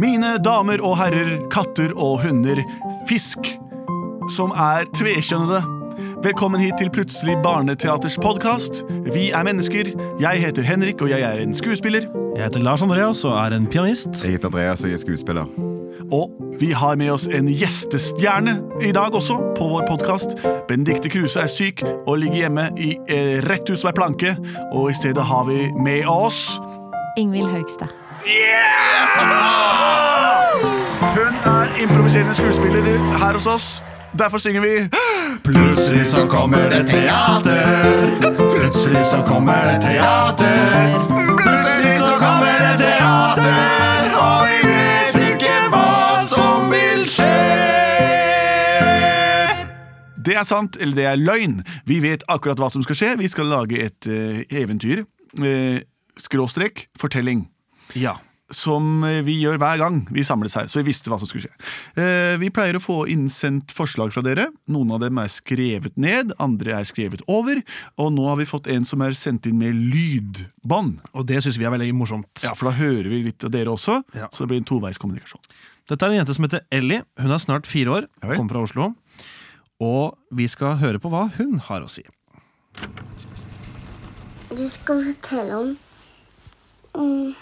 Mine damer og herrer, katter og hunder, fisk som er tvekjønnede. Velkommen hit til Plutselig barneteaters podkast. Vi er mennesker. Jeg heter Henrik, og jeg er en skuespiller. Jeg heter Lars Andreas og er en pianist. Jeg heter Andreas og jeg er skuespiller. Og vi har med oss en gjestestjerne i dag også på vår podkast. Benedicte Kruse er syk og ligger hjemme i eh, rett hus hver planke. Og i stedet har vi med oss Ingvild Haugstad. Hun er improviserende skuespiller her hos oss. Derfor synger vi Plutselig så kommer det teater. Plutselig så kommer det teater. Plutselig så kommer det teater. Og vi vet ikke hva som vil skje. Det er sant, eller det er løgn. Vi vet akkurat hva som skal skje. Vi skal lage et uh, eventyr. Uh, skråstrek fortelling. Ja. Som eh, vi gjør hver gang vi samles her. Så vi visste hva som skulle skje. Eh, vi pleier å få innsendt forslag fra dere. Noen av dem er skrevet ned, andre er skrevet over. Og nå har vi fått en som er sendt inn med lydbånd. Og det syns vi er veldig morsomt. Ja, For da hører vi litt av dere også. Ja. Så det blir en toveiskommunikasjon. Dette er en jente som heter Ellie. Hun er snart fire år, Ja kommer fra Oslo. Og vi skal høre på hva hun har å si. Du skal fortelle om om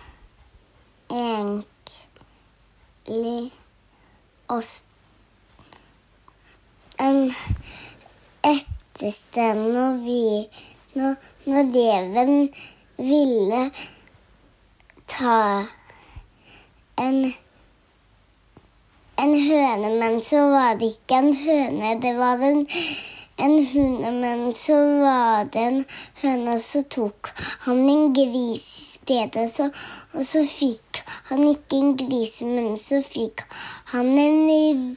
egentlig oss um, Ettersted når vi når, når reven ville ta en en høne, men så var det ikke en høne, det var en, en hund, men så var det en høne, så tok han en gris i stedet, så, og så fikk han ikke en gris, men så fikk han en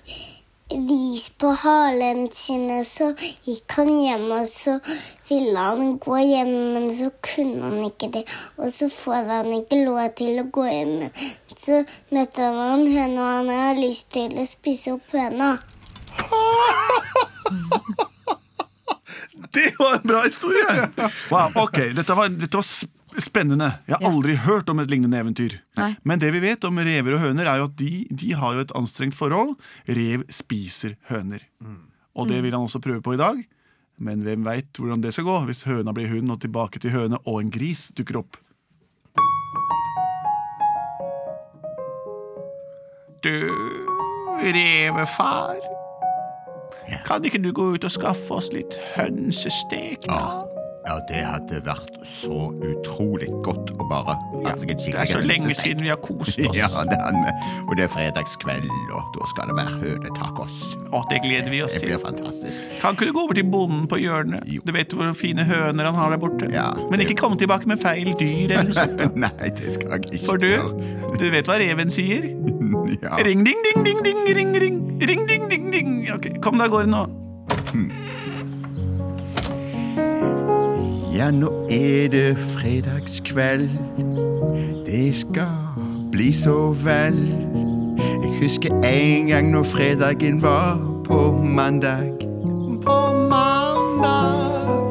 ris på halen sin, og så gikk han hjem, og så ville han gå hjem, men så kunne han ikke det, og så får han ikke lov til å gå hjem. Så møtte han en høne, og han har lyst til å spise opp høna. Det var en bra historie! Wow, ok, Dette var, dette var spennende. Jeg har aldri hørt om et lignende eventyr. Nei. Men det vi vet om rever og høner, er jo at de, de har jo et anstrengt forhold. Rev spiser høner. Og det vil han også prøve på i dag. Men hvem veit hvordan det skal gå hvis høna blir hund, og tilbake til høne og en gris dukker opp. Du, revefar. Kan ikke du gå ut og skaffe oss litt hønsestek? Ja, ja, det hadde vært så utrolig godt å bare Ja, det er så lenge siden vi har kost oss. Ja, det og det er fredagskveld, og da skal det være hønetacos. Å, det gleder vi oss Det til. blir fantastisk. Kan ikke du gå over til bonden på hjørnet? Jo. Du vet hvor fine høner han har der borte. Ja, Men ikke komme tilbake med feil dyr eller noe sånt. Nei, det skal jeg ikke For du, du vet hva reven sier? Ja. Ring, ding, ding, ding, ding, ring, ring. Ring, ding, ding, ding. Ok, Kom deg av gårde nå. Ja, nå er det fredagskveld. Det skal bli så vel. Jeg husker en gang når fredagen var på mandag. På mandag.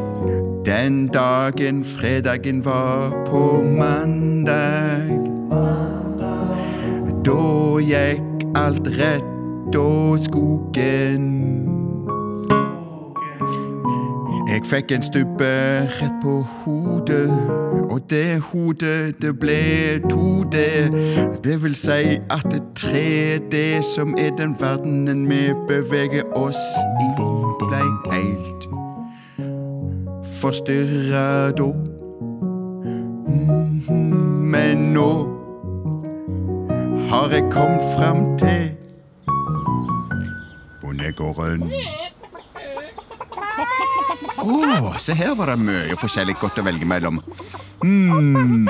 Den dagen fredagen var på mandag. Da gikk alt rett og skogen. Jeg fikk en stubbe rett på hodet, og det hodet det ble to det. Det vil si at det tre det som er den verdenen vi beveger oss i, blei helt forstyrra da. Mhm, Men nå har jeg kommet fram til bondegården. Å, se her var det mye forskjellig godt å velge mellom. Hmm,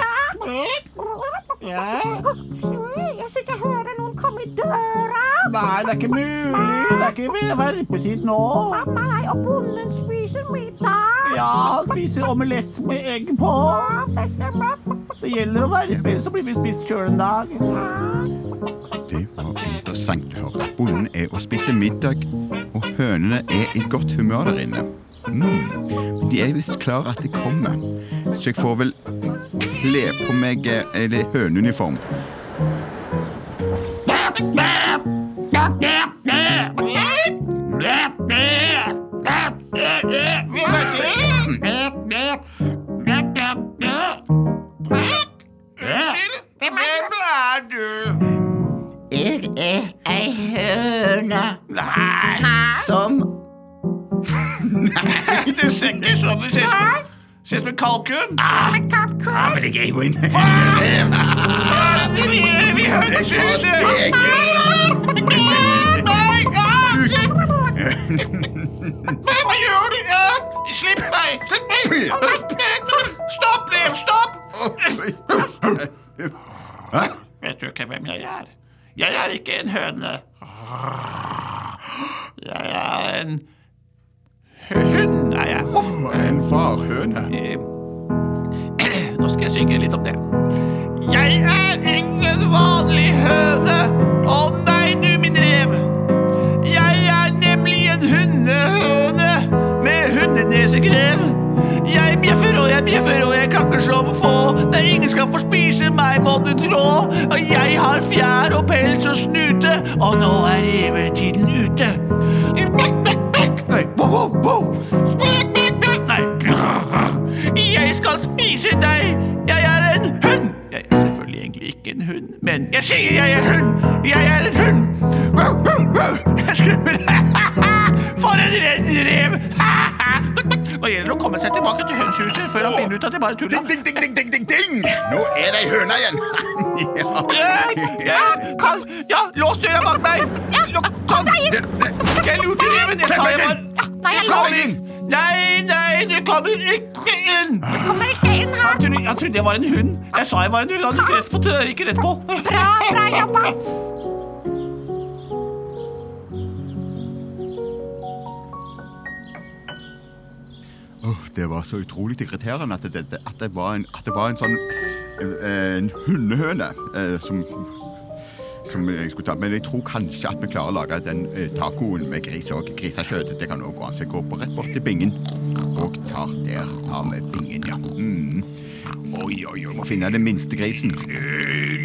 Jeg sitter og hører noen komme i døra. Nei, det er ikke mulig. Det er ikke verpetid nå. Mamma, nei, og bonden spiser middag. Ja, han spiser omelett med egg på. Ja, det stemmer. Det gjelder å verpe, ellers så blir vi spist sjøl en dag. det var interessant å høre. Bonden er å spise middag, og hønene er i godt humør der inne. Mm. De er visst klare at det kommer, så jeg får vel kle på meg eh, eller høneuniform. Hvem men Hva er det Vi, vi hønsehuset! Nei, Hva gjør du? Slipp meg! Slipp meg! Stopp, Liv! Stopp! Vet du ikke hvem jeg er? Jeg er ikke en høne. Jeg er en hund, er jeg. En farhøne. Synge litt om det. Jeg er ingen vanlig høne. Å nei, du min rev. Jeg er nemlig en hundehøne med hundenesegrev. Jeg bjeffer og jeg bjeffer og jeg klakker som få. Der ingen skal få spise meg, må du trå. Og jeg har fjær og pels og snute, og nå er revetiden ute. Bekk, bekk, bekk. Nei, wow, wow, wow. Bekk, bekk, bekk. Nei. Jeg skal spise deg. Men jeg sier jeg er hund. Jeg er en hund. Wow, wow, wow. Jeg skremmer deg. For en redd rev. Nå gjelder det å komme seg tilbake til hønsehuset før han finner ut at jeg bare tuller. Ding, ding, ding, ding, ding, ding! Nå er det ei høne igjen. ja. Ja, ja, kan, ja, lås døra bak meg. Kom deg inn. Jeg lurte reven. Jeg sa jeg var Nei, jeg! Nei, nei, du kommer ikke inn. Kommer ikke trodde, han trodde jeg var en hund. Jeg sa jeg var en hund. Han gikk rett på. gikk rett på. Bra, bra jobba. Oh, det var så utrolig irriterende at det, at det, var, en, at det var en sånn eh, En hundehøne eh, som, som jeg skulle ta. Men jeg tror kanskje at vi klarer å lage den eh, tacoen med gris og grisekjøtt. Det kan også gå an. Så jeg går på rett bort til bingen og tar der av med bingen, ja. Mm. Oi, oi, oi, må finne den minste grisen.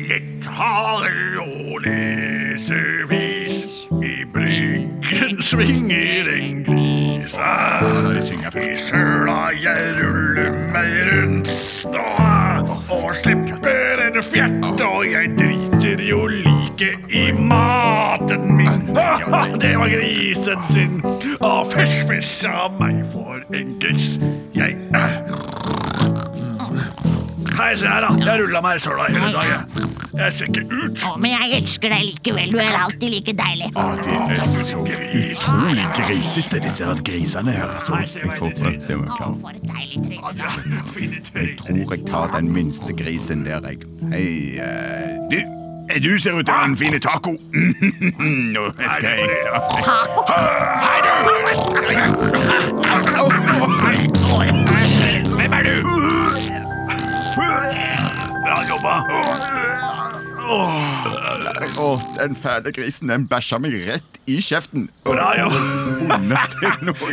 Lett har å lese vis. I bryggen svinger en gris. I søla jeg ruller meg rundt og, og slipper en fjert. Og jeg driter jo like i maten min. Det var grisen sin. Og fysj, fysj av meg for en gris. Jeg Hei, se her, da. Jeg rulla meg i søla hele dagen. Jeg ser ikke ut. Å, men jeg elsker deg likevel. Du er alltid like deilig. Å, det er så utrolig grisete, disse her grisene her. Altså, jeg tror om jeg Å, klarer. for et deilig tryne. Fine Jeg tror jeg tar den minste grisen der, jeg. Hei, uh, du. Du ser ut til å ha en fin taco. Nå skal jeg Taco? Hei, Hvem den fæle grisen, den bæsja meg rett i kjeften. Bra jo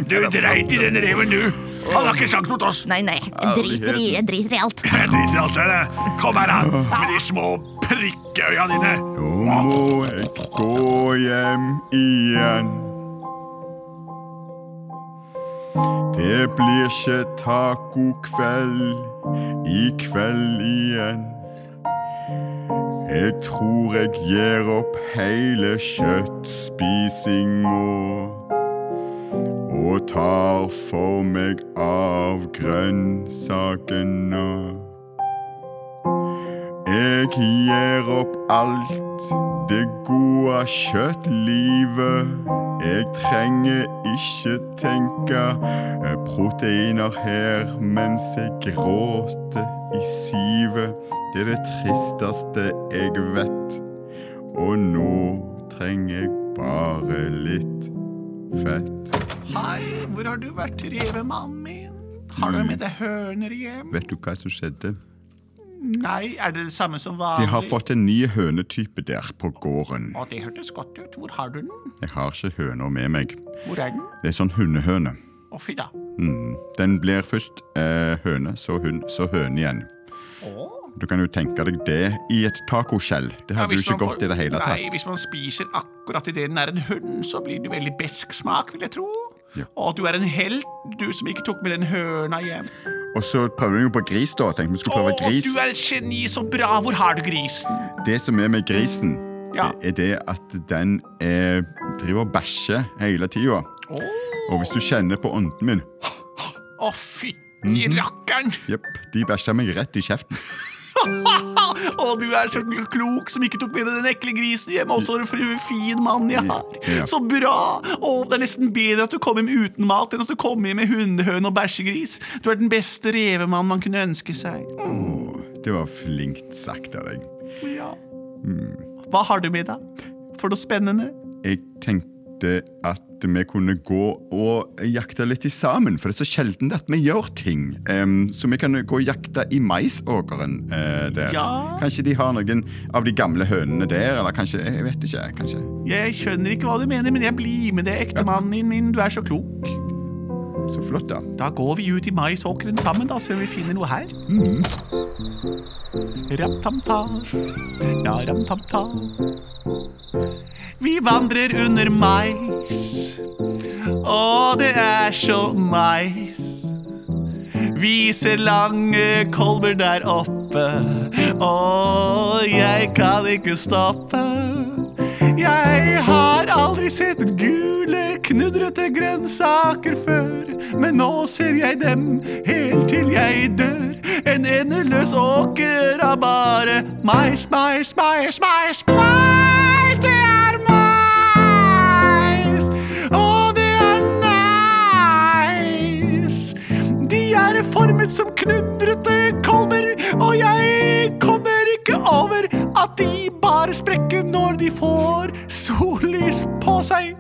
Du dreit i den reven, du. Han har ikke sjans mot oss. Nei, nei. Jeg driter i, jeg driter i alt. Jeg driter i alt ser du. Kom her, da. Med de små prikkeøya dine. Nå må jeg gå hjem igjen. Det blir ikke tacokveld i kveld igjen. Jeg tror jeg gir opp hele kjøttspisinga og tar for meg av grønnsakene. Jeg gir opp alt det gode kjøttlivet. Jeg trenger ikke tenke proteiner her mens jeg gråter i sivet. Det er det tristeste jeg vet. Og nå trenger jeg bare litt fett. Hei, hvor har du vært, revemannen min? Har du med deg høner hjem? Vet du hva som skjedde? Nei, er det det samme som vanlig? De har fått en ny hønetype der på gården. Å, det hørtes godt ut. Hvor har du den? Jeg har ikke høner med meg. Hvor er den? Det er sånn hundehøne. Å, fy da. Mm. Den blir først eh, høne, så hund, så høne igjen. Å, Du kan jo tenke deg det i et tacoskjell. Det hadde jo hvis ikke får- gått i det hele tatt. Nei, hvis man spiser akkurat idet den er en hund, så blir det veldig besk smak, vil jeg tro. Ja. Og du er en helt, du som ikke tok med den høna hjem. Og så prøvde vi jo på gris, da. Tenkte vi skulle prøve Åh, gris. du er et geni, så bra! Hvor har du grisen? Det som er med grisen, Ja. er det at den er, driver og bæsjer hele tida. Og hvis du kjenner på ånden min Å, fytti Mhm. rakkeren! Jepp, de bæsjer meg rett i kjeften. Å, du er så klok som ikke tok med deg den ekle grisen hjem. Og så du en fin mann jeg har. Så bra! Å, det er nesten bedre at du kom hjem uten mat enn at du kom hjem med hundehøne og bæsjegris. Du er den beste revemann man kunne ønske seg. Oh, det var flinkt sagt av deg. Ja. Hva har du med deg? For noe spennende? Jeg tenkte at vi kunne gå og jakte litt sammen, for det er så sjelden at vi gjør ting. Um, så vi kan gå og jakte i maisåkeren uh, der. Ja. Kanskje de har noen av de gamle hønene der, eller kanskje Jeg vet ikke. kanskje. Jeg skjønner ikke hva du mener, men jeg blir med deg, ektemannen min. Du er så klok. Så flott, da. Da går vi ut i maisåkeren sammen, da, ser om vi finner noe her. Ram-tam-ta, ja, ram-tam-ta. Vi vandrer under mais, Å, det er så nice. Vi ser lange kolber der oppe, Å, jeg kan ikke stoppe. Jeg har aldri sett gule, knudrete grønnsaker før, men nå ser jeg dem helt til jeg dør. En endeløs åker av bare mais, mais, mais, mais, mais. Det er er formet som knudrete kolber, og jeg kommer ikke over at de bare sprekker når de får sollys på seg.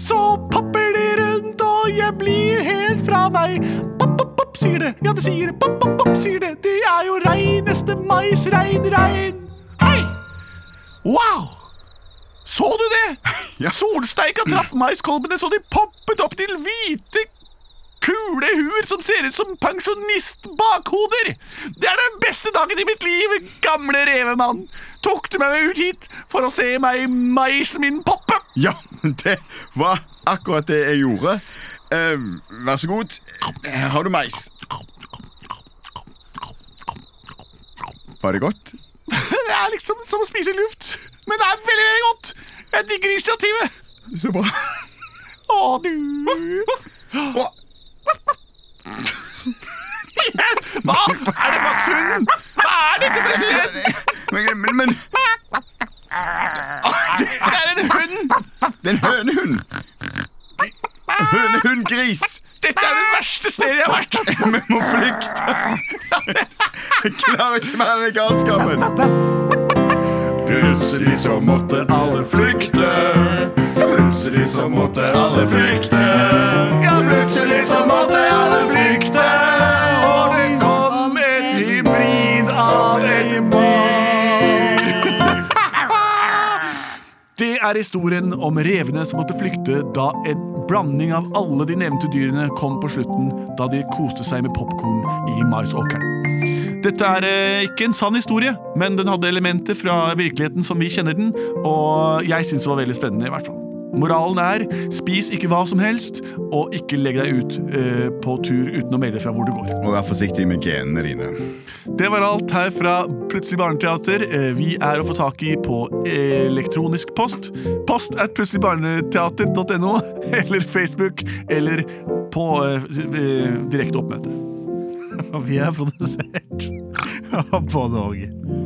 Så popper de rundt, og jeg blir helt fra meg. Pop, pop, pop, sier det. Ja, det sier det. Pop, pop, pop, sier det. Det er jo reineste mais, rein, rein. Hei! Wow! Så du det? Ja. Solsteika traff maiskolbene så de poppet opp til hvite kule huer som ser ut som pensjonistbakhoder. Det er den beste dagen i mitt liv, gamle revemann. Tok du meg ut hit for å se meg maisen min poppe? Ja, det var akkurat det jeg gjorde. Uh, vær så god. Her har du mais. Var det godt? Det er liksom som å spise luft, men det er veldig, veldig godt. Jeg digger initiativet. Så bra. Å, du. Hva? Er det vakthunden? Hva er dette for et sted? men, men, men Det er en hund. Det er en hønehund. Hønehundgris. Dette er det verste stedet jeg har vært. Vi må flykte. Jeg klarer ikke mer av galskapen. Plutselig så måtte alle flykte. Plutselig så måtte alle flykte. Er historien om revene som måtte flykte da en blanding av alle de nevnte dyrene kom på slutten da de koste seg med popkorn i maisåkeren. Dette er eh, ikke en sann historie, men den hadde elementer fra virkeligheten som vi kjenner den, og jeg syns det var veldig spennende. i hvert fall. Moralen er spis ikke hva som helst, og ikke legg deg ut eh, på tur uten å melde fra hvor du går. Og vær forsiktig med genene dine. Det var alt her fra Plutselig barneteater. Eh, Vi er å få tak i på elektronisk post. Post at plutseligbarneteater.no, eller Facebook, eller på eh, eh, direkte oppmøte. Og vi er produsert av Både Norge.